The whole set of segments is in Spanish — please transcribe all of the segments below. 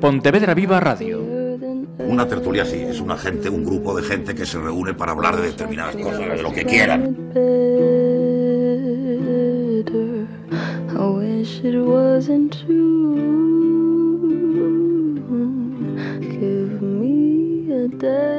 Pontevedra Viva Radio. Una tertulia sí, es una gente, un grupo de gente que se reúne para hablar de determinadas cosas, de lo que quieran. Better. I wish it wasn't true. Give me a day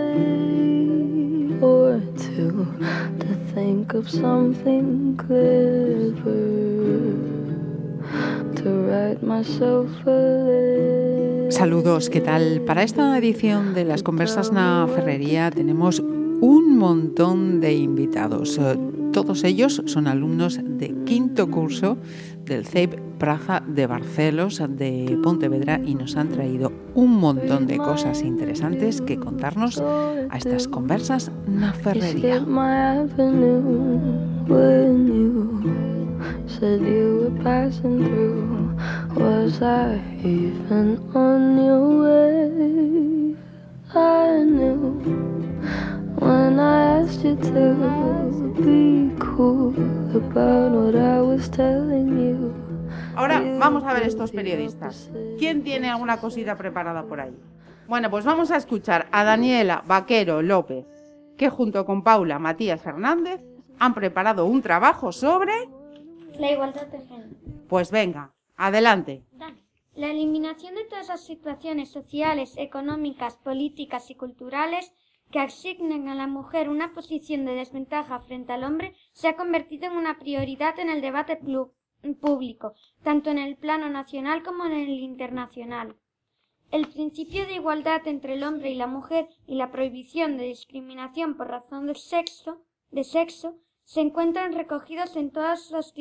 Saludos, ¿qué tal? Para esta edición de las Conversas na Ferrería tenemos un montón de invitados. Eh, Todos ellos son alumnos de quinto curso del CEIP Praza de Barcelos de Pontevedra y nos han traído un montón de cosas interesantes que contarnos a estas Conversas na Ferrería. Ahora vamos a ver estos periodistas. ¿Quién tiene alguna cosita preparada por ahí? Bueno, pues vamos a escuchar a Daniela Vaquero López, que junto con Paula Matías Fernández han preparado un trabajo sobre... La igualdad de género. Pues venga, adelante. La eliminación de todas las situaciones sociales, económicas, políticas y culturales que asignen a la mujer una posición de desventaja frente al hombre se ha convertido en una prioridad en el debate plu- público, tanto en el plano nacional como en el internacional. El principio de igualdad entre el hombre y la mujer y la prohibición de discriminación por razón de sexo, de sexo se encuentran recogidos en todas las,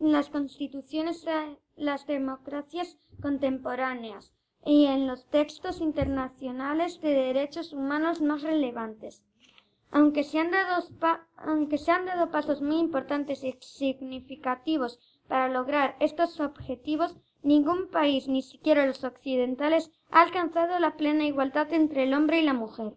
las constituciones de las democracias contemporáneas y en los textos internacionales de derechos humanos más relevantes. Aunque se han dado, aunque se han dado pasos muy importantes y significativos para lograr estos objetivos, ningún país, ni siquiera los occidentales, ha alcanzado la plena igualdad entre el hombre y la mujer.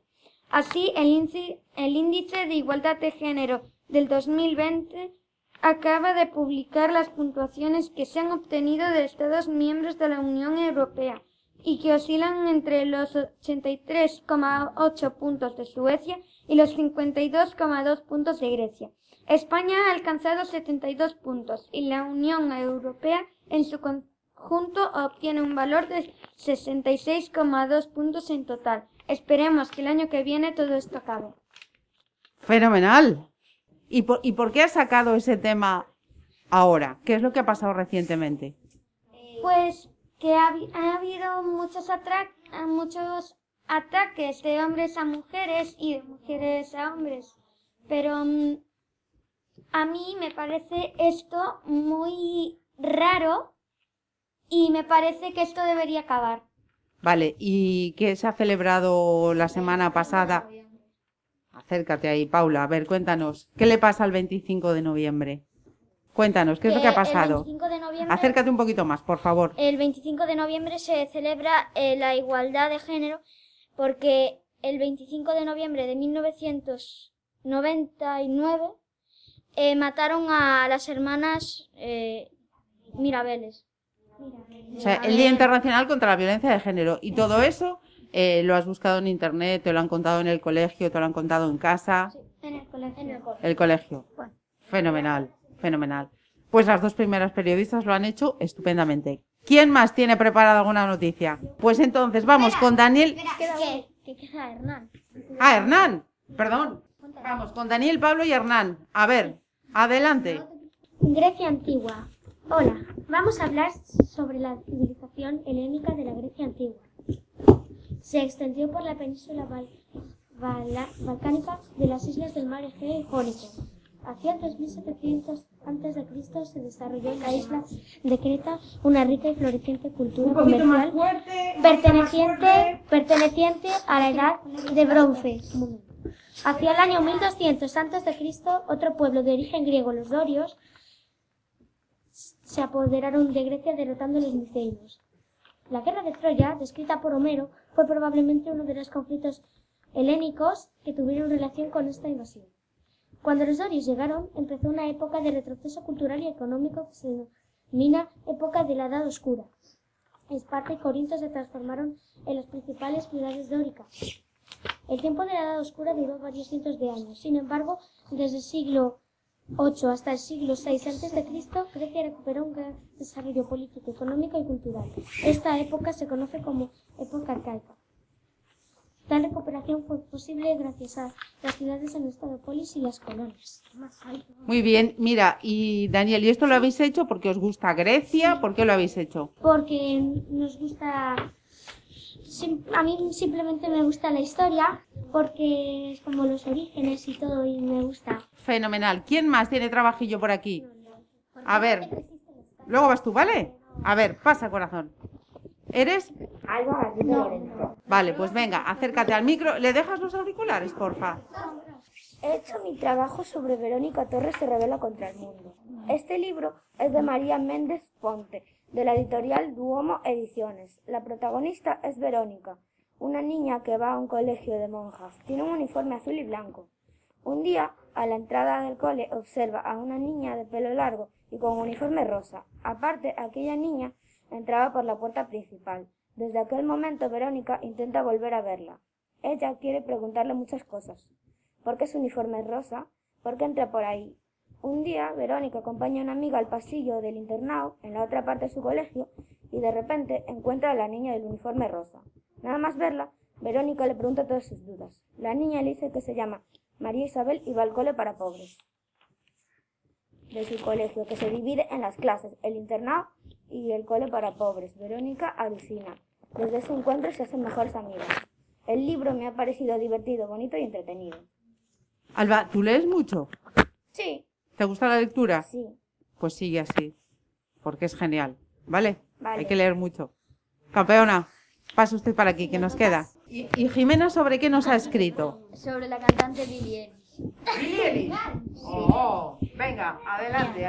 Así, el índice, de igualdad de género del 2020 acaba de publicar las puntuaciones que se han obtenido de Estados miembros de la Unión Europea y que oscilan entre los 83,8 puntos de Suecia y los 52,2 puntos de Grecia. España ha alcanzado 72 puntos y la Unión Europea en su conjunto obtiene un valor de 66,2 puntos en total. Esperemos que el año que viene todo esto acabe. Fenomenal. ¿Y por, ¿Y por qué has sacado ese tema ahora? ¿Qué es lo que ha pasado recientemente? Pues que ha, habi- ha habido muchos, atra- muchos ataques de hombres a mujeres y de mujeres a hombres. Pero mm, a mí me parece esto muy raro y me parece que esto debería acabar. Vale, ¿y qué se ha celebrado la semana pasada? Acércate ahí, Paula. A ver, cuéntanos. ¿Qué le pasa al 25 de noviembre? Cuéntanos, ¿qué es lo que ha Eh, pasado? El 25 de noviembre, Acércate un poquito más, por favor. el 25 de noviembre se celebra eh, la igualdad de género porque el 25 de noviembre de 1999 eh, mataron a las hermanas eh, Mirabeles. O sea, el Día Internacional contra la Violencia de Género. Y todo eso eh, lo has buscado en internet, te lo han contado en el colegio, te lo han contado en casa. En el colegio. En el colegio. El colegio. Bueno. Fenomenal, fenomenal. Pues las dos primeras periodistas lo han hecho estupendamente. ¿Quién más tiene preparada alguna noticia? Pues entonces vamos con Daniel. ¿Qué? ¿Qué queda Hernán? Ah, Hernán. Perdón. Vamos con Daniel, Pablo y Hernán. A ver, adelante. Grecia antigua. Hola, vamos a hablar sobre la civilización helénica de la Grecia antigua. Se extendió por la península bal- balcánica de las islas del mar Egeo y Jónico. Hacia 3700 a.C. se desarrolló en la isla de Creta una rica y floreciente cultura comercial perteneciente, perteneciente a la edad de bronce. Hacia el año 1200 a.C., otro pueblo de origen griego, los dorios, se apoderaron de Grecia derrotando a los micenios. La guerra de Troya, descrita por Homero, fue probablemente uno de los conflictos helénicos que tuvieron relación con esta invasión. Cuando los dorios llegaron, empezó una época de retroceso cultural y económico que se denomina época de la Edad Oscura. Esparta y Corinto se transformaron en las principales ciudades dóricas. El tiempo de la Edad Oscura duró varios cientos de años. Sin embargo, desde el siglo VIII hasta el siglo VI a.C., Grecia recuperó un gran desarrollo político, económico y cultural. Esta época se conoce como época arcaica. Tal recuperación fue posible gracias a las ciudades en estado polis y las colonias. Muy bien, mira, y Daniel, ¿y esto lo habéis hecho porque os gusta Grecia? ¿Por qué lo habéis hecho? Porque nos gusta sim- a mí simplemente me gusta la historia porque es como los orígenes y todo y me gusta. Fenomenal. ¿Quién más tiene trabajillo por aquí? A ver, luego vas tú, ¿vale? A ver, pasa corazón. ¿Eres? Alba. Vale, pues venga, acércate al micro. ¿Le dejas los auriculares, porfa? He hecho mi trabajo sobre Verónica Torres se revela contra el mundo. Este libro es de María Méndez Ponte, de la editorial Duomo Ediciones. La protagonista es Verónica, una niña que va a un colegio de monjas. Tiene un uniforme azul y blanco. Un día, a la entrada del cole, observa a una niña de pelo largo y con uniforme rosa. Aparte, aquella niña entraba por la puerta principal. Desde aquel momento, Verónica intenta volver a verla. Ella quiere preguntarle muchas cosas. ¿Por qué su uniforme rosa? ¿Por qué entra por ahí? Un día, Verónica acompaña a una amiga al pasillo del internado, en la otra parte de su colegio, y de repente encuentra a la niña del uniforme rosa. Nada más verla, Verónica le pregunta todas sus dudas. La niña le dice que se llama María Isabel y va al cole para pobres de su colegio, que se divide en las clases, el internado y el cole para pobres. Verónica alucina. Desde ese encuentro se hacen mejores amigas. El libro me ha parecido divertido, bonito y entretenido. Alba, ¿tú lees mucho? Sí, ¿Te gusta la lectura? sí. Pues sigue así, porque es genial, ¿vale? Vale. Hay que leer mucho. Campeona, pasa usted para aquí, que nos queda. ¿Y, y Jimena sobre qué nos ha escrito? Sobre la cantante Billie Eilish. Oh, venga, adelante.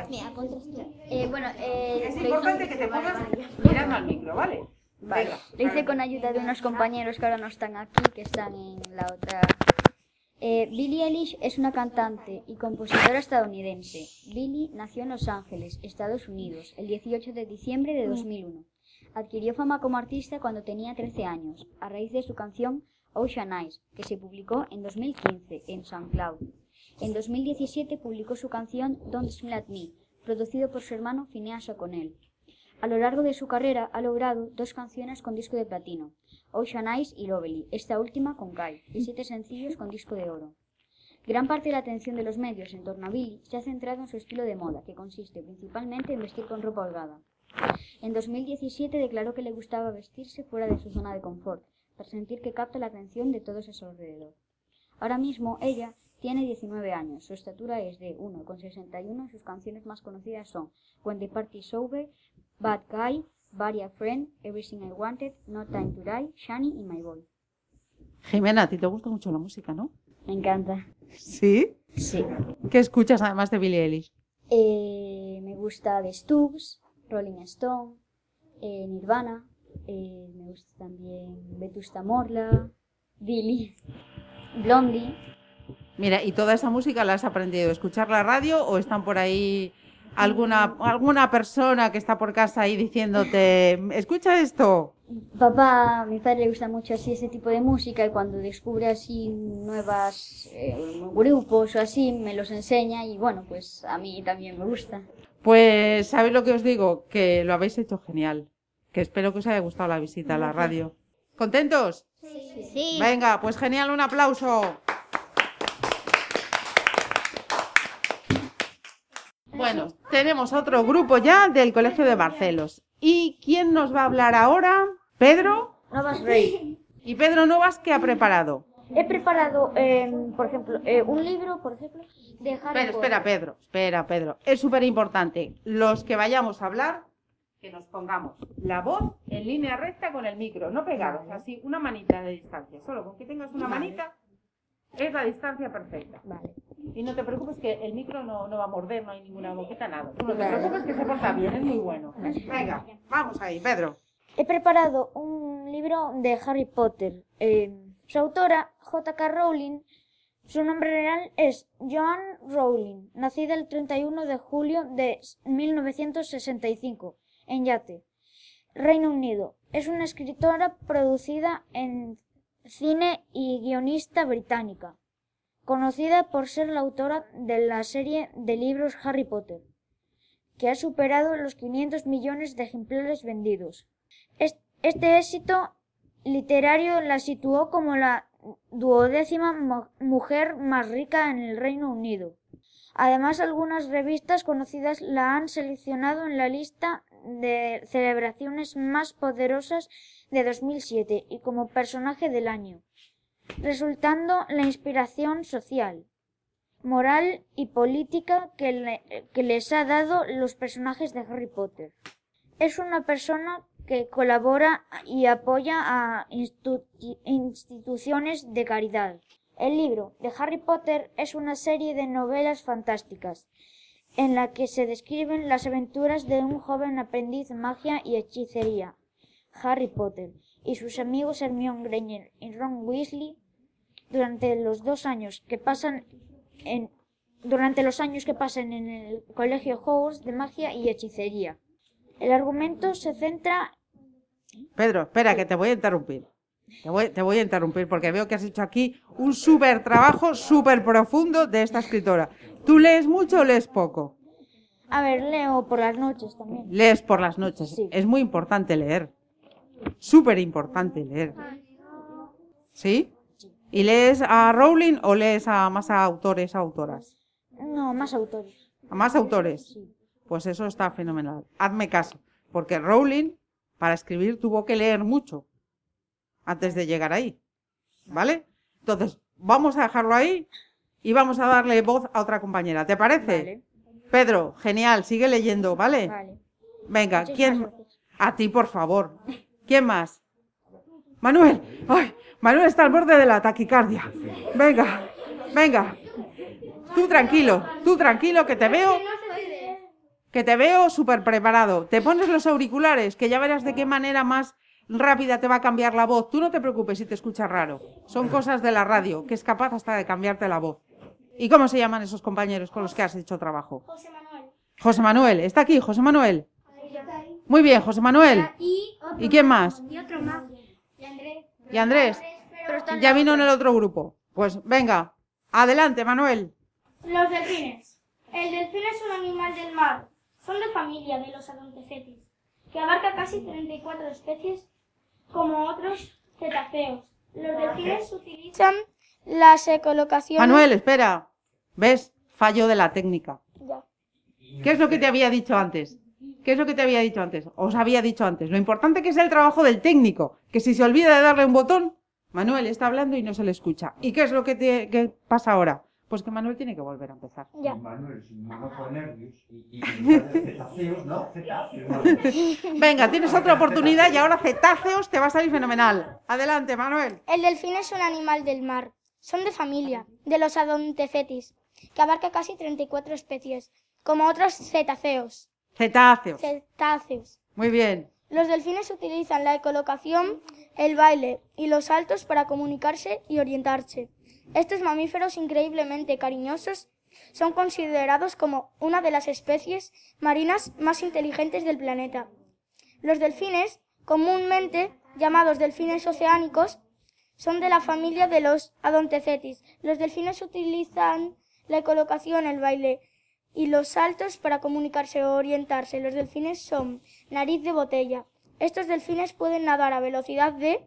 Eh, bueno, eh, Es lo hice- importante que te pongas mirando al micro, ¿vale? Vale. Lo hice con ayuda de unos compañeros que ahora no están aquí, que están en la otra. Eh, Billie Eilish es una cantante y compositora estadounidense. Billie nació en Los Ángeles, Estados Unidos, el 18 de diciembre de 2001. Adquirió fama como artista cuando tenía 13 años, a raíz de su canción Ocean Eyes, que se publicó en 2015 en SoundCloud. En 2017 publicó su canción Don't Smile at Me, producido por su hermano Phineas O'Connell. A lo largo de su carrera ha logrado dos canciones con disco de platino, Ocean Eyes y Lovely, esta última con Kai, y siete sencillos con disco de oro. Gran parte de la atención de los medios en torno a Billie se ha centrado en su estilo de moda, que consiste principalmente en vestir con ropa holgada. En 2017 declaró que le gustaba vestirse fuera de su zona de confort, para sentir que capta la atención de todos a su alrededor. Ahora mismo ella tiene 19 años, su estatura es de 1,61 y sus canciones más conocidas son When the Party's Over, Bad Guy, Bury a Friend, Everything I Wanted, No Time to Die, Shani y My Boy. Jimena, a ti te gusta mucho la música, ¿no? Me encanta. Sí. Sí. ¿Qué escuchas además de Billie Eilish? Eh, me gusta The Stubbs, Rolling Stone, eh, Nirvana, eh, me gusta también Vetusta Morla, Billy, Blondie. Mira, ¿y toda esa música la has aprendido? ¿Escuchar la radio o están por ahí alguna, alguna persona que está por casa ahí diciéndote, escucha esto? Papá, a mi padre le gusta mucho así ese tipo de música y cuando descubre así nuevas eh, grupos o así me los enseña y bueno, pues a mí también me gusta. Pues, ¿sabéis lo que os digo? Que lo habéis hecho genial. Que espero que os haya gustado la visita a la radio. ¿Contentos? Sí. Venga, pues genial, un aplauso. Bueno, tenemos otro grupo ya del Colegio de Barcelos. ¿Y quién nos va a hablar ahora? ¿Pedro? Novas Rey. ¿Y Pedro Novas qué ha preparado? He preparado, eh, por ejemplo, eh, un libro, por ejemplo, de Harry Potter. espera, Pedro, espera, Pedro. Es súper importante. Los que vayamos a hablar, que nos pongamos la voz en línea recta con el micro, no pegados, así, una manita de distancia. Solo con que tengas una manita es la distancia perfecta. Vale. Y no te preocupes que el micro no, no va a morder, no hay ninguna boquita, nada. Tú no te preocupes que se porta bien, es muy bueno. Venga, vamos ahí, Pedro. He preparado un libro de Harry Potter. Eh, su autora, J.K. Rowling, su nombre real es Joan Rowling, nacida el 31 de julio de 1965 en Yate, Reino Unido. Es una escritora producida en cine y guionista británica, conocida por ser la autora de la serie de libros Harry Potter, que ha superado los 500 millones de ejemplares vendidos. Este éxito literario la situó como la duodécima mujer más rica en el Reino Unido. Además, algunas revistas conocidas la han seleccionado en la lista de celebraciones más poderosas de 2007 y como personaje del año, resultando la inspiración social, moral y política que, les ha dado los personajes de Harry Potter. Es una persona que colabora y apoya a instituciones de caridad. El libro de Harry Potter es una serie de novelas fantásticas en la que se describen las aventuras de un joven aprendiz de magia y hechicería, Harry Potter, y sus amigos Hermione Granger y Ron Weasley durante los dos años que pasan en durante los años que pasan en el colegio Hogwarts de magia y hechicería. El argumento se centra Pedro, espera, que te voy a interrumpir. Te voy, a interrumpir porque veo que has hecho aquí un súper trabajo, súper profundo de esta escritora. ¿Tú lees mucho o lees poco? A ver, leo por las noches también. Lees por las noches. Sí. Es muy importante leer. Súper importante leer. ¿Sí? ¿Y lees a Rowling o lees a más autores, autoras? No, más autores. ¿A más autores? Sí. Pues eso está fenomenal. Hazme caso. Porque Rowling para escribir tuvo que leer mucho antes de llegar ahí. ¿Vale? Entonces, vamos a dejarlo ahí y vamos a darle voz a otra compañera. ¿Te parece? Pedro, genial, sigue leyendo, ¿vale? Vale. Venga, ¿quién? A ti, por favor. ¿Quién más? Manuel. Ay, Manuel está al borde de la taquicardia. Venga, venga. Tú tranquilo, tú tranquilo, que te veo que te veo súper preparado. Te pones los auriculares, que ya verás de qué manera más rápida te va a cambiar la voz. Tú no te preocupes si te escuchas raro. Son cosas de la radio, que es capaz hasta de cambiarte la voz. ¿Y cómo se llaman esos compañeros con los que has hecho trabajo? José Manuel. José Manuel, ¿está aquí José Manuel? Muy bien, José Manuel. ¿Y, quién más? Y otro más. Y Andrés. ¿Y Andrés? Ya vino en el otro grupo. Pues venga, adelante, Manuel. Los delfines. El delfín es un animal del mar son de familia de los Adontecetes, que abarca casi 34 especies, como otros cetáceos. Los delfines utilizan las ecolocaciones... Manuel, espera. ¿Ves? Fallo de la técnica. Ya. ¿Qué es lo que te había dicho antes? ¿Qué es lo que te había dicho antes? Os había dicho antes. Lo importante que es el trabajo del técnico, que si se olvida de darle un botón, Manuel está hablando y no se le escucha. ¿Y qué es lo que, te, que pasa ahora? Pues que Manuel tiene que volver a empezar. Ya. Manuel, si no nervios y, cetáceos, ¿no? Cetáceos. Venga, tienes otra oportunidad y ahora cetáceos te va a salir fenomenal. Adelante, Manuel. El delfín es un animal del mar. Son de familia, de los adontecetis, que abarca casi 34 especies, como otros cetáceos. Cetáceos. Cetáceos. Muy bien. Los delfines utilizan la ecolocación, el baile y los saltos para comunicarse y orientarse. Estos mamíferos increíblemente cariñosos son considerados como una de las especies marinas más inteligentes del planeta. Los delfines, comúnmente llamados delfines oceánicos, son de la familia de los adontecetis. Los delfines utilizan la colocación, el baile y los saltos para comunicarse o orientarse. Los delfines son nariz de botella. Estos delfines pueden nadar a velocidad de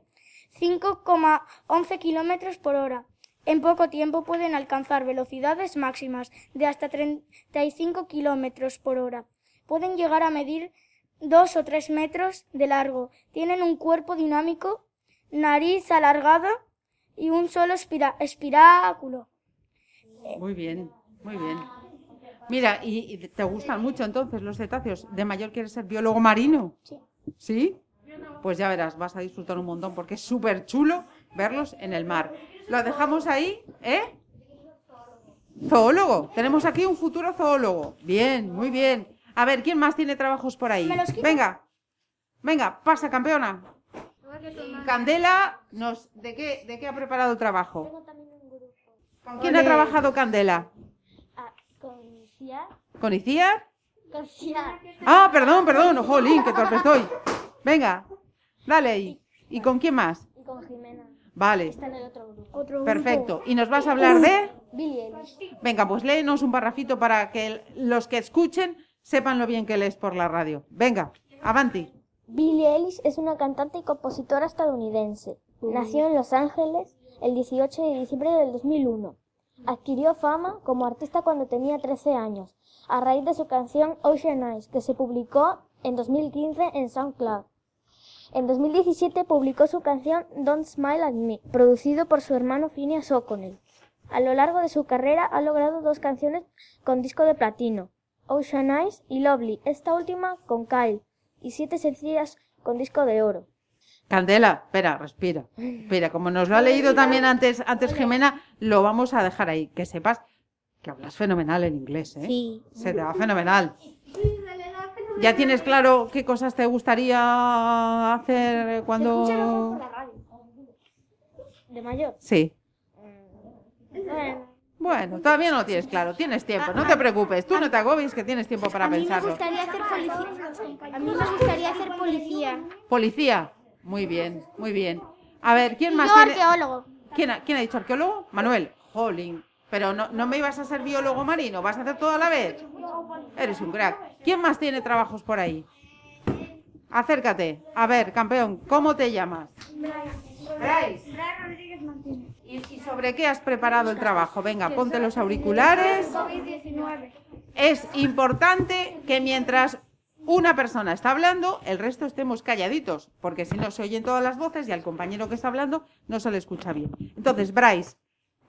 5,11 kilómetros por hora. En poco tiempo pueden alcanzar velocidades máximas de hasta 35 kilómetros por hora. Pueden llegar a medir dos o tres metros de largo. Tienen un cuerpo dinámico, nariz alargada y un solo espiráculo. Muy bien, muy bien. Mira, ¿y, te gustan mucho entonces los cetáceos? ¿De mayor quieres ser biólogo marino? Sí. ¿Sí? Pues ya verás, vas a disfrutar un montón porque es súper chulo verlos en el mar. Lo dejamos ahí, ¿eh? Zoólogo. Tenemos aquí un futuro zoólogo. Bien, muy bien. A ver, ¿quién más tiene trabajos por ahí? Venga, venga, pasa, campeona. Candela, nos, ¿de, qué, ¿de qué ha preparado el trabajo? ¿Con quién ha trabajado Candela? Conciar. ¿Con Iciar? Conciar. Ah, perdón, perdón, jolín, que torpe estoy. Venga, dale ahí. ¿Y con quién más? Y con Jimena. Vale, Está en el otro grupo. Otro perfecto. ¿Y nos vas a hablar de...? Billie Eilish. Venga, pues léenos un parrafito para que el- los que escuchen sepan lo bien que lees por la radio. Venga, avanti. Billie Eilish es una cantante y compositora estadounidense. Nació en Los Ángeles el 18 de diciembre del 2001. Adquirió fama como artista cuando tenía 13 años, a raíz de su canción Ocean Eyes, que se publicó en 2015 en SoundCloud. En 2017 publicó su canción Don't Smile at Me, producido por su hermano Phineas O'Connell. A lo largo de su carrera ha logrado dos canciones con disco de platino, Ocean Eyes y Lovely, esta última con Kyle, y siete sencillas con disco de oro. Candela, espera, respira. Espera, como nos lo ha leído también antes, antes Jimena, lo vamos a dejar ahí. Que sepas que hablas fenomenal en inglés, ¿eh? Sí. Se te va fenomenal. ¿Ya tienes claro qué cosas te gustaría hacer cuando...? ¿De mayor? Sí. Bueno, Bueno, todavía no lo tienes claro. Tienes tiempo, no te preocupes. Tú no te agobies que tienes tiempo para A mí me pensarlo. gustaría hacer policía. A mí me gustaría hacer policía. Policía. Muy bien, muy bien. A ver, ¿quién más Yo tiene...? arqueólogo. ¿Quién ha, quién ha dicho arqueólogo? Manuel. Jolín. Pero no, no me ibas a ser biólogo marino, ¿vas a hacer todo a la vez? Eres un crack. ¿Quién más tiene trabajos por ahí? Acércate. A ver, campeón, ¿cómo te llamas? Bryce. Rodríguez Martínez. ¿Y, y sobre qué has preparado el trabajo? Venga, ponte los auriculares. COVID-19. Es importante que mientras una persona está hablando, el resto estemos calladitos, porque si no se oyen todas las voces y al compañero que está hablando no se le escucha bien. Entonces, Bryce,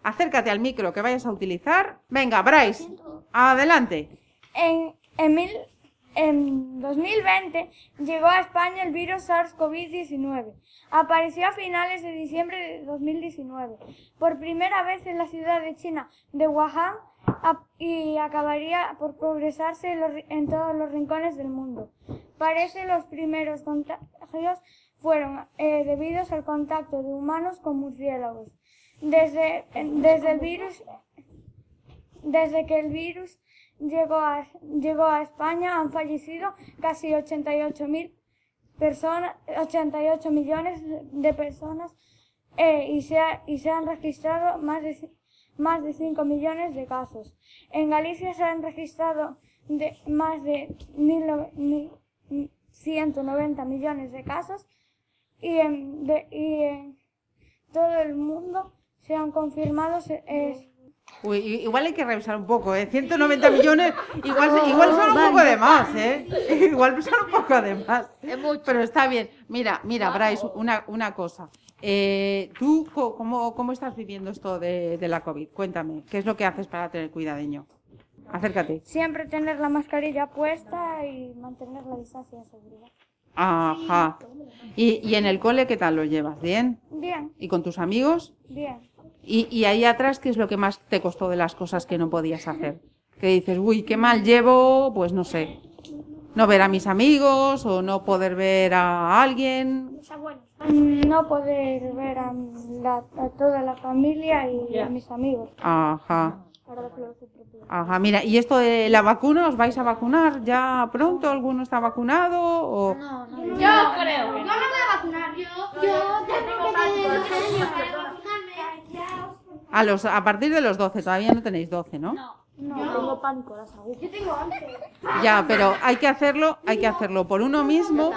acércate al micro que vayas a utilizar. Venga, Bryce, adelante. En, en, mil- en 2020 llegó a España el virus SARS-CoV-19. Apareció a finales de diciembre de 2019. Por primera vez en la ciudad de China de Wuhan y acabaría por progresarse en, todos los rincones del mundo. Parece los primeros contagios fueron eh, debidos al contacto de humanos con murciélagos. Desde, desde el virus desde que el virus llegó a, llegó a España han fallecido casi 88 mil personas, 88 millones de personas eh, y, se ha- y se han registrado más de, más de 5 millones de casos. En Galicia se han registrado de, más de mil no- mil- 190 millones de casos y en, de- y en todo el mundo se han confirmado se- es- Uy, igual hay que revisar un poco, ¿eh? 190 millones, igual, igual son un poco de más, ¿eh? Igual son un poco de más. Pero está bien. Mira, mira, Bryce, una, una cosa. Eh, ¿Tú cómo, cómo estás viviendo esto de, de la COVID? Cuéntame, ¿qué es lo que haces para tener cuidadeño? Acércate. siempre tener la mascarilla puesta y mantener la distancia de seguridad. Ajá. ¿Y, y en el cole qué tal lo llevas? ¿Bien? Bien, ¿Y con tus amigos? bien. Y, y ahí atrás, ¿qué es lo que más te costó de las cosas que no podías hacer? Que dices, uy, qué mal llevo, pues no sé, no ver a mis amigos o no poder ver a alguien. Mm, No poder ver a, la- a toda la familia y a mis amigos. Ajá. Ajá, mira, ¿y esto de la vacuna? ¿Os vais a vacunar ya pronto? ¿Alguno está vacunado? O... Yo creo. Yo no me voy a vacunar. Yo, yo tengo que tener 12 años para vacunarme. A, los, a partir de los 12, todavía no tenéis 12, ¿no? No, tengo pánico las agujas. Yo tengo 11. Ya, pero hay que hacerlo, hay que hacerlo por uno mismo,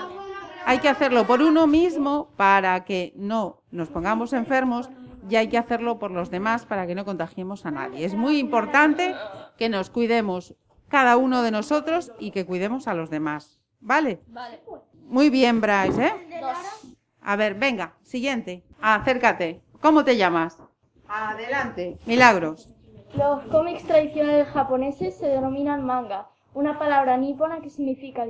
hay que hacerlo por uno mismo para que no nos pongamos enfermos y hay que hacerlo por los demás para que no contagiemos a nadie. Es muy importante que nos cuidemos cada uno de nosotros y que cuidemos a los demás. ¿Vale? Muy bien, Bryce, ¿eh? A ver, venga, siguiente. Acércate. ¿Cómo te llamas? Adelante. Milagros. Los cómics tradicionales japoneses se denominan manga, una palabra nipona que significa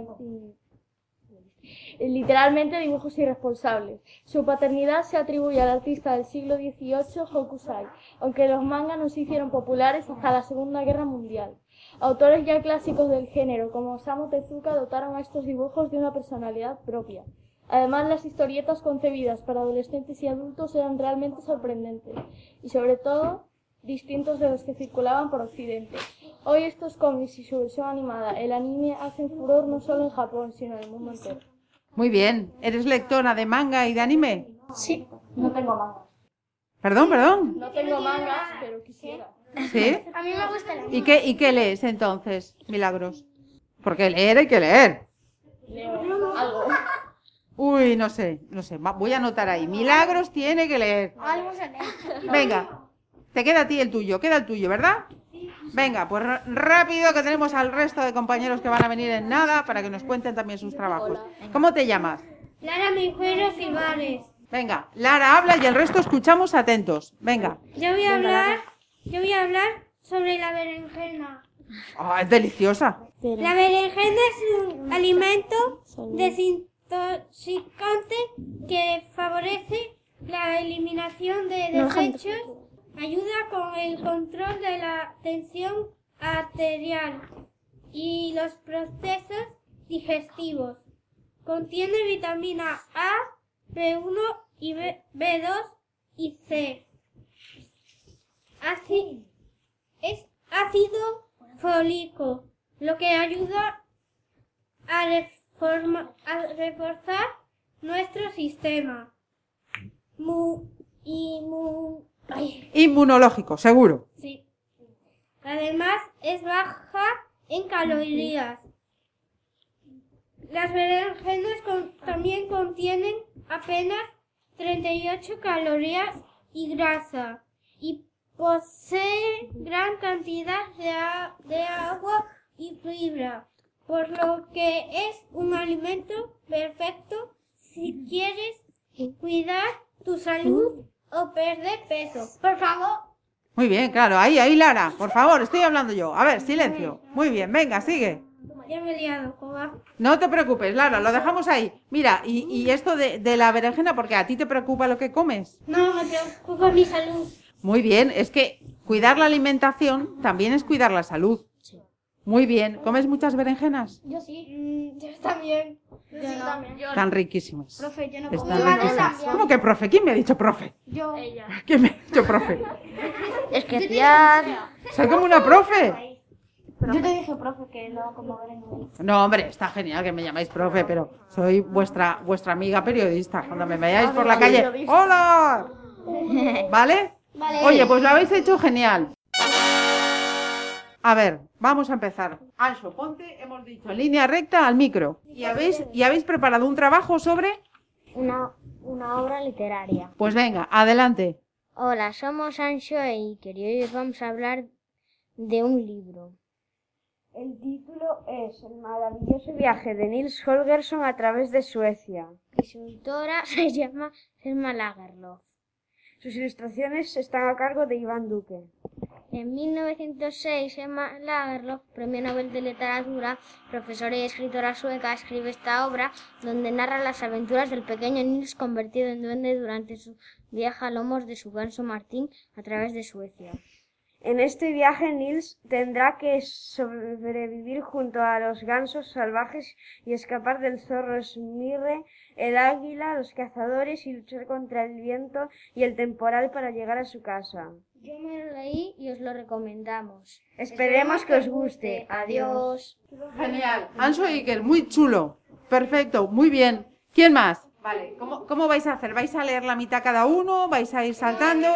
literalmente dibujos irresponsables. Su paternidad se atribuye al artista del siglo XVIII Hokusai, aunque los mangas no se hicieron populares hasta la Segunda Guerra Mundial. Autores ya clásicos del género, como Osamu Tezuka, dotaron a estos dibujos de una personalidad propia. Además, las historietas concebidas para adolescentes y adultos eran realmente sorprendentes y, sobre todo, distintos de los que circulaban por Occidente. Hoy estos cómics y su versión animada, el anime, hacen furor no solo en Japón, sino en el mundo entero. Muy bien. ¿Eres lectora de manga y de anime? Sí, no tengo manga. Perdón, perdón. No tengo mangas, pero quisiera. ¿Sí? A mí me gusta la ¿Y qué, ¿Y qué lees entonces, Milagros? Porque leer hay que leer. Leo algo. Uy, no sé, no sé. Voy a anotar ahí. Milagros tiene que leer. Algo se lee. Venga, te queda a ti el tuyo, queda el tuyo, ¿verdad? Venga, pues r- rápido que tenemos al resto de compañeros que van a venir en nada para que nos cuenten también sus trabajos. ¿Cómo te llamas? Lara Mijuero Silvares. Venga, Lara habla y el resto escuchamos atentos. Venga. Yo voy a hablar, yo voy a hablar sobre la berenjena. Ah, es deliciosa. La berenjena es un alimento desintoxicante que favorece la eliminación de No, desechos, ayuda con el control de la tensión arterial y los procesos digestivos. Contiene vitamina A, B1 y B, 2 y C. Así, es ácido fólico, lo que ayuda a, reforzar nuestro sistema. Mu, inmu- ay, Inmunológico, seguro. sí. Además, es baja en calorías. Las berenjenas con- también contienen apenas 38 calorías y grasa y posee gran cantidad de agua y fibra, por lo que es un alimento perfecto si quieres cuidar tu salud o perder peso. Por favor. Muy bien, claro. Ahí, ahí, Lara. Por favor, estoy hablando yo. A ver, silencio. Muy bien, venga, sigue. Ya me he liado, Coba. No te preocupes, Lara, lo dejamos ahí. Mira, y, y esto de, de la berenjena, porque a ti te preocupa lo que comes. No, me preocupa mi salud. Muy bien, es que cuidar la alimentación también es cuidar la salud. Muy bien, ¿comes muchas berenjenas? Yo sí. Mm, yo también. Yo también. Están riquísimas. Profe, yo no Están como. riquísimas. ¿Cómo que profe? ¿Quién me ha dicho profe? Yo. Ella. ¿Quién me ha dicho profe? Especial. Soy como una profe. Yo te dije, profe, que no como berenjena. No, hombre, está genial que me llamáis profe, pero soy vuestra vuestra amiga periodista. Cuando me veáis por la calle, ¡hola! ¿Vale? Vale. Oye, pues lo habéis hecho genial. A ver, vamos a empezar. Ancho, ponte, hemos dicho, en línea recta al micro. ¿Y habéis, y habéis preparado un trabajo sobre? Una, una obra literaria. Pues venga, adelante. Hola, somos Ancho e Iker y hoy os vamos a hablar de un libro. El título es El maravilloso viaje de Nils Holgersson a través de Suecia. Y su autora se llama Selma Lagerlof. Sus ilustraciones están a cargo de Iván Duque. En 1906, Emma Lagerlof, Premio Nobel de Literatura, profesora y escritora sueca, escribe esta obra donde narra las aventuras del pequeño Nils convertido en duende durante su viaje a lomos de su ganso Martín a través de Suecia. En este viaje Nils tendrá que sobrevivir junto a los gansos salvajes y escapar del zorro Smirre, el águila, los cazadores y luchar contra el viento y el temporal para llegar a su casa. Yo me lo leí y os lo recomendamos. Esperemos que os guste. Adiós. Genial. Anso Iker, muy chulo. Perfecto, muy bien. ¿Quién más? Vale, ¿cómo, ¿cómo vais a hacer? ¿Vais a leer la mitad cada uno? ¿Vais a ir saltando?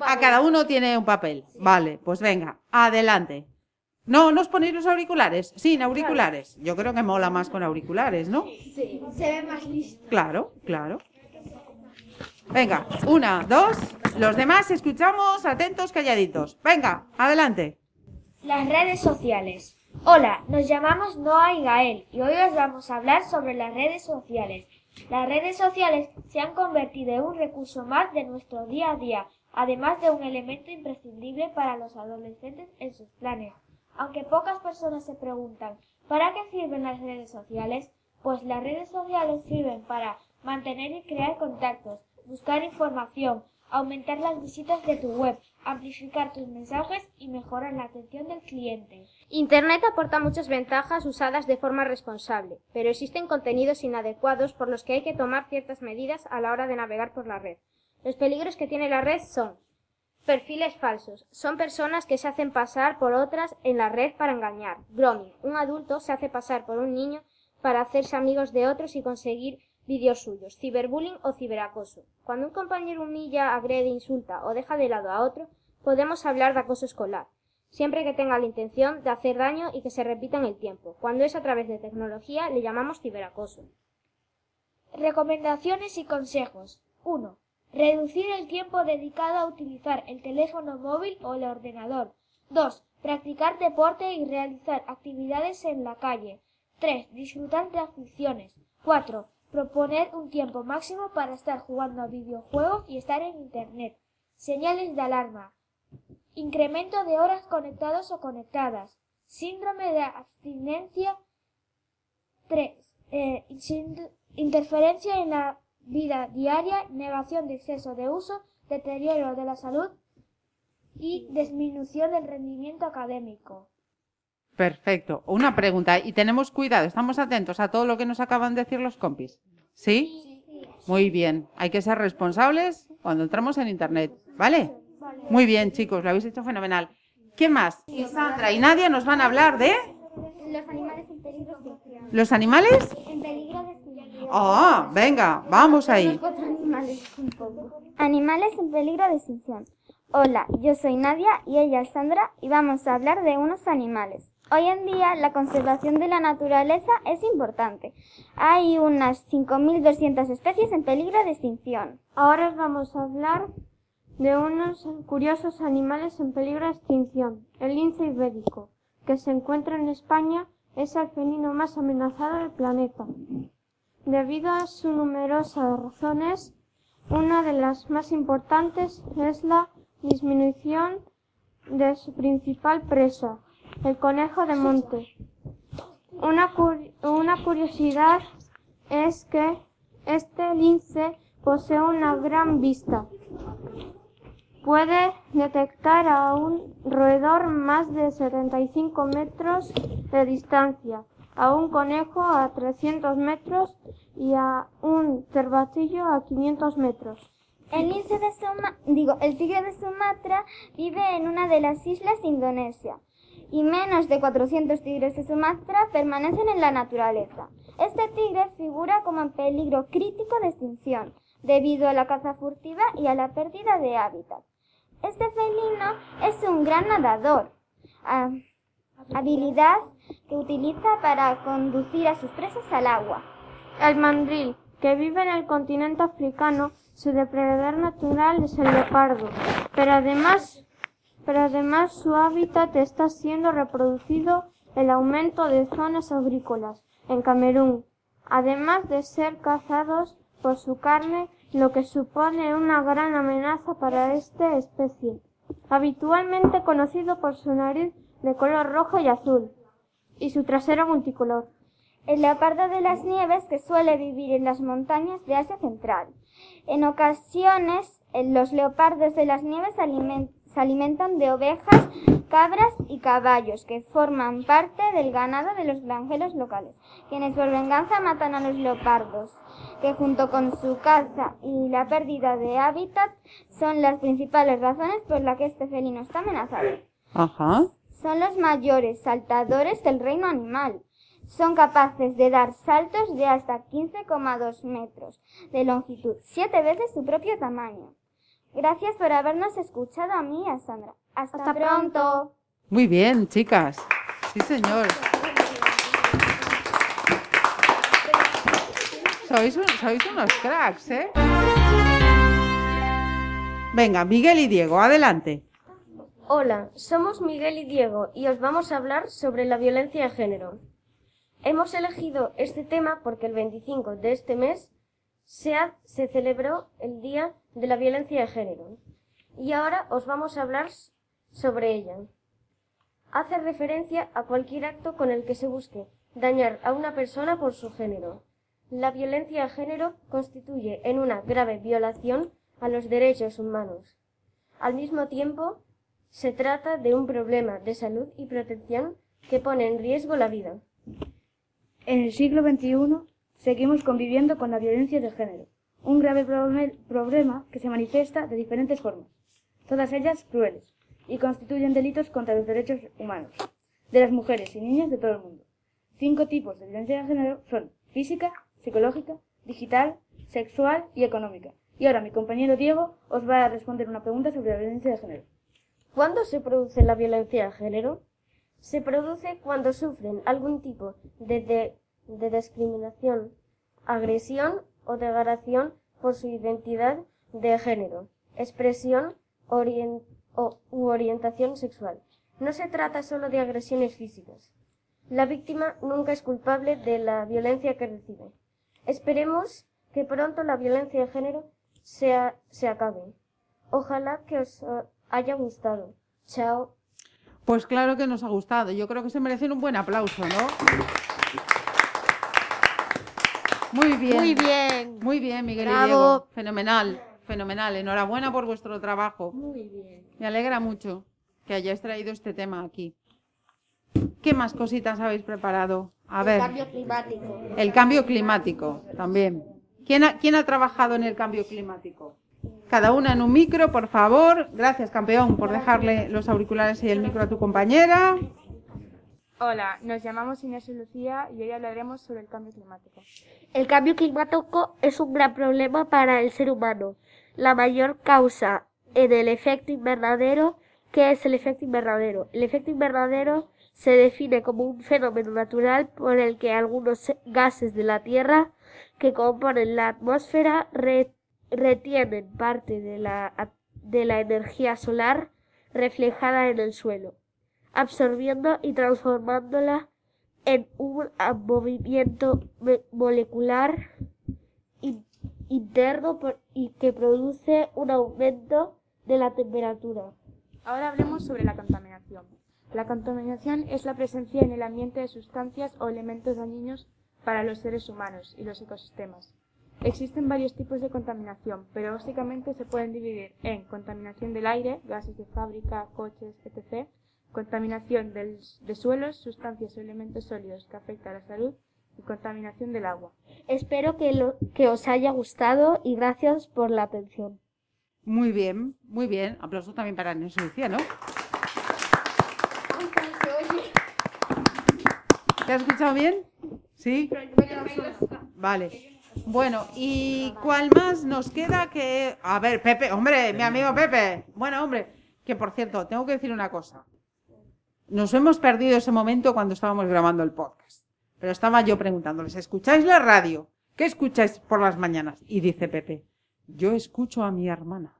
A cada uno tiene un papel. Vale, pues venga, adelante. No, ¿no os ponéis los auriculares? Sin auriculares. Yo creo que mola más con auriculares, ¿no? Sí, se ve más listo. Claro, claro. Venga, una, dos. Los demás escuchamos atentos, calladitos. Venga, adelante. Las redes sociales. Hola, nos llamamos Noah y Gael y hoy os vamos a hablar sobre las redes sociales. Las redes sociales se han convertido en un recurso más de nuestro día a día, además de un elemento imprescindible para los adolescentes en sus planes. Aunque pocas personas se preguntan ¿para qué sirven las redes sociales? Pues las redes sociales sirven para mantener y crear contactos, buscar información, aumentar las visitas de tu web, amplificar tus mensajes y mejorar la atención del cliente. Internet aporta muchas ventajas usadas de forma responsable, pero existen contenidos inadecuados por los que hay que tomar ciertas medidas a la hora de navegar por la red. Los peligros que tiene la red son Perfiles falsos. Son personas que se hacen pasar por otras en la red para engañar. Grooming. Un adulto se hace pasar por un niño para hacerse amigos de otros y conseguir vídeos suyos. Ciberbullying o ciberacoso. Cuando un compañero humilla, agrede, insulta o deja de lado a otro, podemos hablar de acoso escolar. Siempre que tenga la intención de hacer daño y que se repita en el tiempo. Cuando es a través de tecnología, le llamamos ciberacoso. Recomendaciones y consejos. 1. Reducir el tiempo dedicado a utilizar el teléfono móvil o el ordenador. 2. Practicar deporte y realizar actividades en la calle. 3. Disfrutar de aficiones. 4. Proponer un tiempo máximo para estar jugando a videojuegos y estar en Internet. Señales de alarma. Incremento de horas conectados o conectadas. Síndrome de abstinencia. 3. interferencia en la vida diaria, negación de exceso de uso, deterioro de la salud y disminución del rendimiento académico. Perfecto. Una pregunta. Y tenemos cuidado, estamos atentos a todo lo que nos acaban de decir los compis. ¿Sí? Muy bien. Hay que ser responsables cuando entramos en Internet. ¿Vale? Muy bien, chicos, lo habéis hecho fenomenal. ¿Qué más? Y Sandra y Nadia nos van a hablar de... Los animales en peligro. ¿Los animales? En peligro de extinción. Ah, venga, vamos ahí. Animales en peligro de extinción. Hola, yo soy Nadia y ella es Sandra y vamos a hablar de unos animales. Hoy en día la conservación de la naturaleza es importante. Hay unas 5.200 especies en peligro de extinción. Ahora os vamos a hablar de unos curiosos animales en peligro de extinción. El lince ibérico, que se encuentra en España, es el felino más amenazado del planeta. Debido a sus numerosas razones, una de las más importantes es la disminución de su principal presa, el conejo de monte. Una, una curiosidad es que este lince posee una gran vista. Puede detectar a un roedor más de 75 metros de distancia, a un conejo a 300 metros y a un cervatillo a 500 metros. El lince de digo, el tigre de Sumatra vive en una de las islas de Indonesia y menos de 400 tigres de Sumatra permanecen en la naturaleza. Este tigre figura como en peligro crítico de extinción debido a la caza furtiva y a la pérdida de hábitat. Este felino es un gran nadador, ah, habilidad que utiliza para conducir a sus presas al agua. El mandril, que vive en el continente africano, su depredador natural es el leopardo, pero además pero además su hábitat está siendo reproducido el aumento de zonas agrícolas en Camerún, además de ser cazados por su carne, lo que supone una gran amenaza para esta especie, habitualmente conocido por su nariz de color rojo y azul y su trasero multicolor. El leopardo de las nieves que suele vivir en las montañas de Asia Central. En ocasiones, los leopardos de las nieves se alimentan de ovejas, cabras y caballos que forman parte del ganado de los granjeros locales, quienes por venganza matan a los leopardos, que junto con su caza y la pérdida de hábitat son las principales razones por las que este felino está amenazado. Son los mayores saltadores del reino animal. Son capaces de dar saltos de hasta 15,2 metros de longitud, siete veces su propio tamaño. Gracias por habernos escuchado a mí y a Sandra. Hasta, pronto. Muy bien, chicas. Sí, señor. Sois, unos cracks, ¿eh? Venga, Miguel y Diego, adelante. Hola, somos Miguel y Diego y os vamos a hablar sobre la violencia de género. Hemos elegido este tema porque el 25 de este mes se, celebró el Día de la Violencia de Género y ahora os vamos a hablar sobre ella. Hace referencia a cualquier acto con el que se busque dañar a una persona por su género. La violencia de género constituye en una grave violación a los derechos humanos. Al mismo tiempo, se trata de un problema de salud y protección que pone en riesgo la vida. En el siglo XXI seguimos conviviendo con la violencia de género, un grave problema que se manifiesta de diferentes formas. todas ellas crueles, y constituyen delitos contra los derechos humanos de las mujeres y niñas de todo el mundo. Cinco tipos de violencia de género son física, psicológica, digital, sexual y económica. Y ahora mi compañero Diego os va a responder una pregunta sobre la violencia de género. ¿Cuándo se produce la violencia de género? Se produce cuando sufren algún tipo de, de- discriminación, agresión o degradación por su identidad de género, expresión o- u orientación sexual. No se trata solo de agresiones físicas. La víctima nunca es culpable de la violencia que recibe. Esperemos que pronto la violencia de género sea- se acabe. Ojalá que os haya gustado. Chao. Pues claro que nos ha gustado. Yo creo que se merecen un buen aplauso, ¿no? Muy bien. Muy bien. Muy bien, Miguel y. Diego. Fenomenal, fenomenal. Enhorabuena por vuestro trabajo. Muy bien. Me alegra mucho que hayáis traído este tema aquí. ¿Qué más cositas habéis preparado? A ver. El cambio climático. El cambio climático también. ¿Quién ha, quién ha trabajado en el cambio climático? Cada una en un micro, por favor. Gracias, campeón, por dejarle los auriculares y el micro a tu compañera. Hola, nos llamamos Inés y Lucía y hoy hablaremos sobre el cambio climático. El cambio climático es un gran problema para el ser humano. La mayor causa en el efecto invernadero, ¿qué es el efecto invernadero? El efecto invernadero se define como un fenómeno natural por el que algunos gases de la Tierra que componen la atmósfera re- retienen parte de la, de la energía solar reflejada en el suelo, absorbiendo y transformándola en un movimiento molecular in- interno y que produce un aumento de la temperatura. Ahora hablemos sobre la contaminación. La contaminación es la presencia en el ambiente de sustancias o elementos dañinos para los seres humanos y los ecosistemas. Existen varios tipos de contaminación, pero básicamente se pueden dividir en contaminación del aire, gases de fábrica, coches, etc., contaminación del- de suelos, sustancias o elementos sólidos que afectan a la salud y contaminación del agua. Espero que, lo- que os haya gustado y gracias por la atención. Muy bien, muy bien. Aplauso también para Inés y Lucía, ¿no? ¿Te has escuchado bien? ¿Sí? Vale. Bueno, ¿y cuál más nos queda que... A ver, Pepe, hombre, mi amigo Pepe. Bueno, hombre, que por cierto, tengo que decir una cosa. Nos hemos perdido ese momento cuando estábamos grabando el podcast. Pero estaba yo preguntándoles, ¿escucháis la radio? ¿Qué escucháis por las mañanas? Y dice Pepe, yo escucho a mi hermana.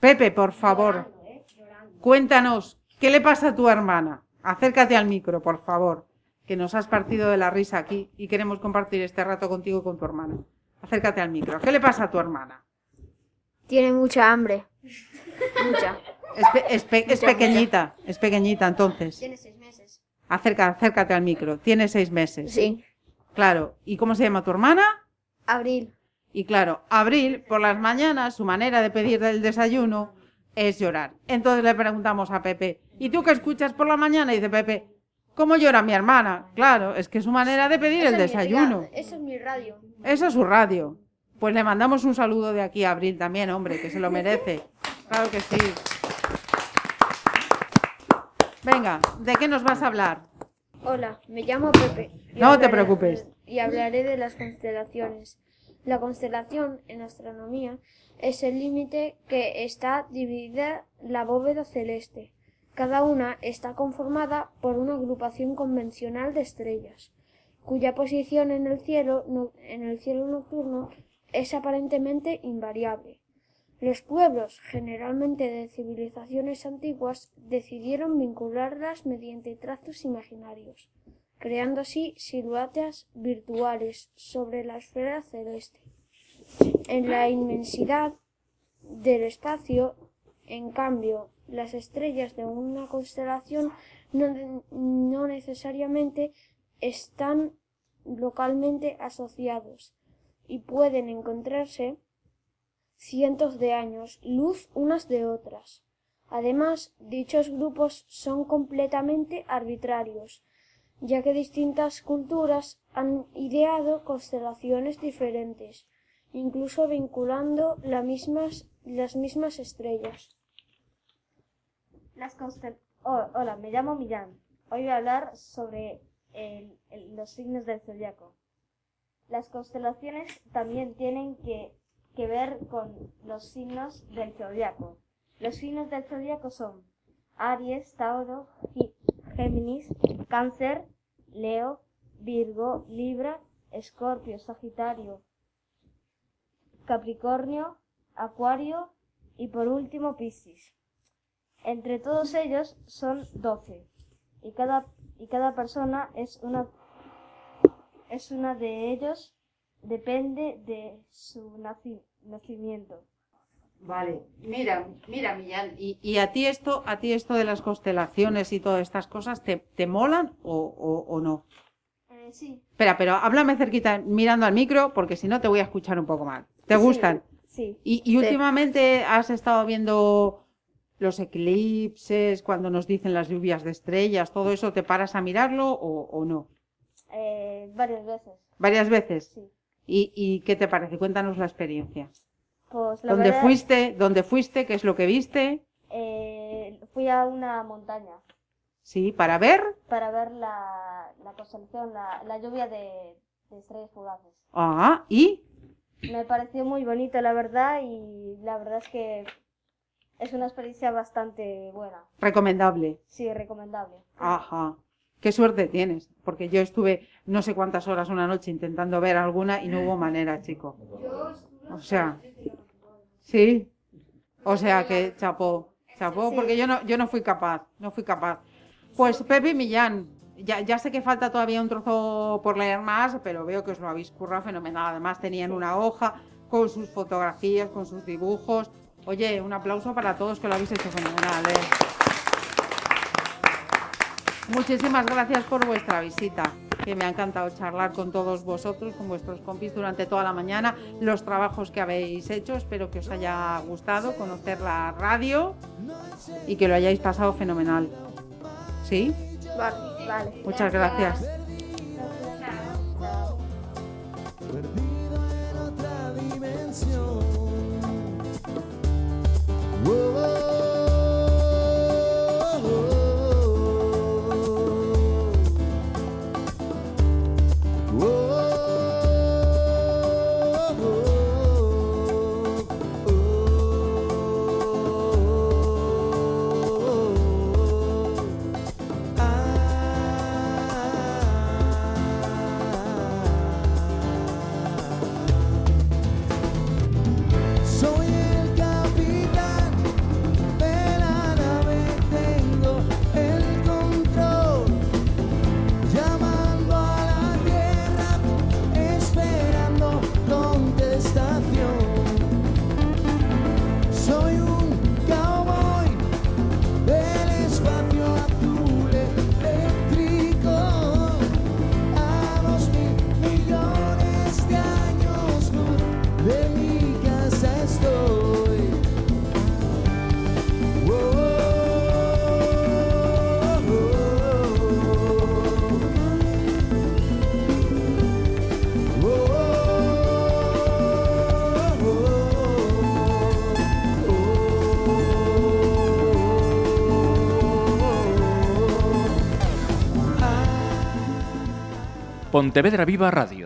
Pepe, por favor, cuéntanos, ¿qué le pasa a tu hermana? Acércate al micro, por favor, que nos has partido de la risa aquí y queremos compartir este rato contigo y con tu hermana. Acércate al micro. ¿Qué le pasa a tu hermana? Tiene mucha hambre. Mucha. Es, pe- es pe- es Mucha, pequeñita, es pequeñita entonces. Tiene seis meses. Acerca, acércate al micro. Tiene seis meses. Sí. Claro. ¿Y cómo se llama tu hermana? Abril. Y claro, Abril, por las mañanas, su manera de pedir el desayuno es llorar. Entonces le preguntamos a Pepe, ¿y tú qué escuchas por la mañana? Y dice Pepe, ¿cómo llora mi hermana? Claro, es que es su manera de pedir el desayuno. Esa es mi radio. Esa es su radio. Pues le mandamos un saludo de aquí a Abril también, hombre, que se lo merece. Claro que sí. Venga, ¿de qué nos vas a hablar? Hola, me llamo Pepe. y No te hablaré- preocupes. Y hablaré de las constelaciones. La constelación en astronomía es el límite que está dividida la bóveda celeste. Cada una está conformada por una agrupación convencional de estrellas, cuya posición en el cielo, en el cielo nocturno es aparentemente invariable. Los pueblos, generalmente de civilizaciones antiguas, decidieron vincularlas mediante trazos imaginarios, creando así siluetas virtuales sobre la esfera celeste. En la inmensidad del espacio, en cambio, las estrellas de una constelación no, necesariamente están localmente asociados y pueden encontrarse cientos de años luz unas de otras. Además, dichos grupos son completamente arbitrarios, ya que distintas culturas han ideado constelaciones diferentes incluso vinculando las mismas estrellas. Hola, me llamo Millán. Hoy voy a hablar sobre los signos del zodiaco. Las constelaciones también tienen que, ver con los signos del zodiaco. Los signos del zodiaco son Aries, Tauro, Gi- Géminis, Cáncer, Leo, Virgo, Libra, Escorpio, Sagitario, Capricornio, Acuario y por último Piscis. Entre todos ellos son 12 y cada, y cada persona es una, es una de ellos, depende de su naci- nacimiento. Vale, mira, mira, Millán, y, y a ti esto, a ti esto de las constelaciones y todas estas cosas, ¿te, te molan o, o- o no? Eh, sí, Espera, pero háblame cerquita, mirando al micro, porque si no te voy a escuchar un poco mal. ¿Te Sí, gustan? sí. Y, y Sí. últimamente has estado viendo los eclipses, cuando nos dicen las lluvias de estrellas, todo eso, ¿te paras a mirarlo o, o no? Eh, varias veces. ¿Varias veces? Sí. ¿Y, y qué te parece? Cuéntanos la experiencia. Pues la ¿Dónde verdad, fuiste? ¿Dónde fuiste? ¿Qué es lo que viste? eh, fui a una montaña Sí, para ver. para ver la, la constelación, la, la lluvia de, de estrellas fugaces. Ah, ¿y? Me pareció muy bonito, la verdad, y la verdad es que es una experiencia bastante buena. Recomendable. Sí, recomendable. Ajá. Qué suerte tienes, porque yo estuve no sé cuántas horas una noche intentando ver alguna y no hubo manera, chico. O sea, sí. O sea que chapó, chapó, porque yo no, yo no fui capaz, no fui capaz. Pues Pepe Millán, ya, ya sé que falta todavía un trozo por leer más, pero veo que os lo habéis currado fenomenal. Además tenían una hoja con sus fotografías, con sus dibujos. Oye, un aplauso para todos que lo habéis hecho fenomenal. ¿eh? Muchísimas gracias por vuestra visita, que me ha encantado charlar con todos vosotros, con vuestros compis durante toda la mañana, los trabajos que habéis hecho. Espero que os haya gustado conocer la radio y que lo hayáis pasado fenomenal. ¿Sí? Vale, vale. Muchas gracias. otra Whoa. Pontevedra Viva Radio